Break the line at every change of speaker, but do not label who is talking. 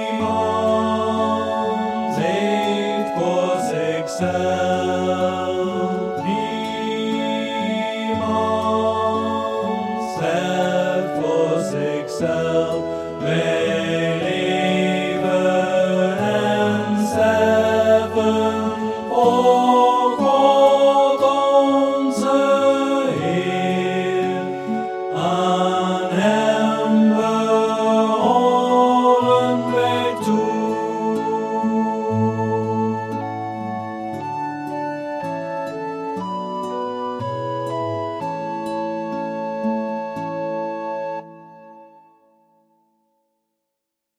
Niemand leeft voor zichzelf. Niemand sterft voor zichzelf.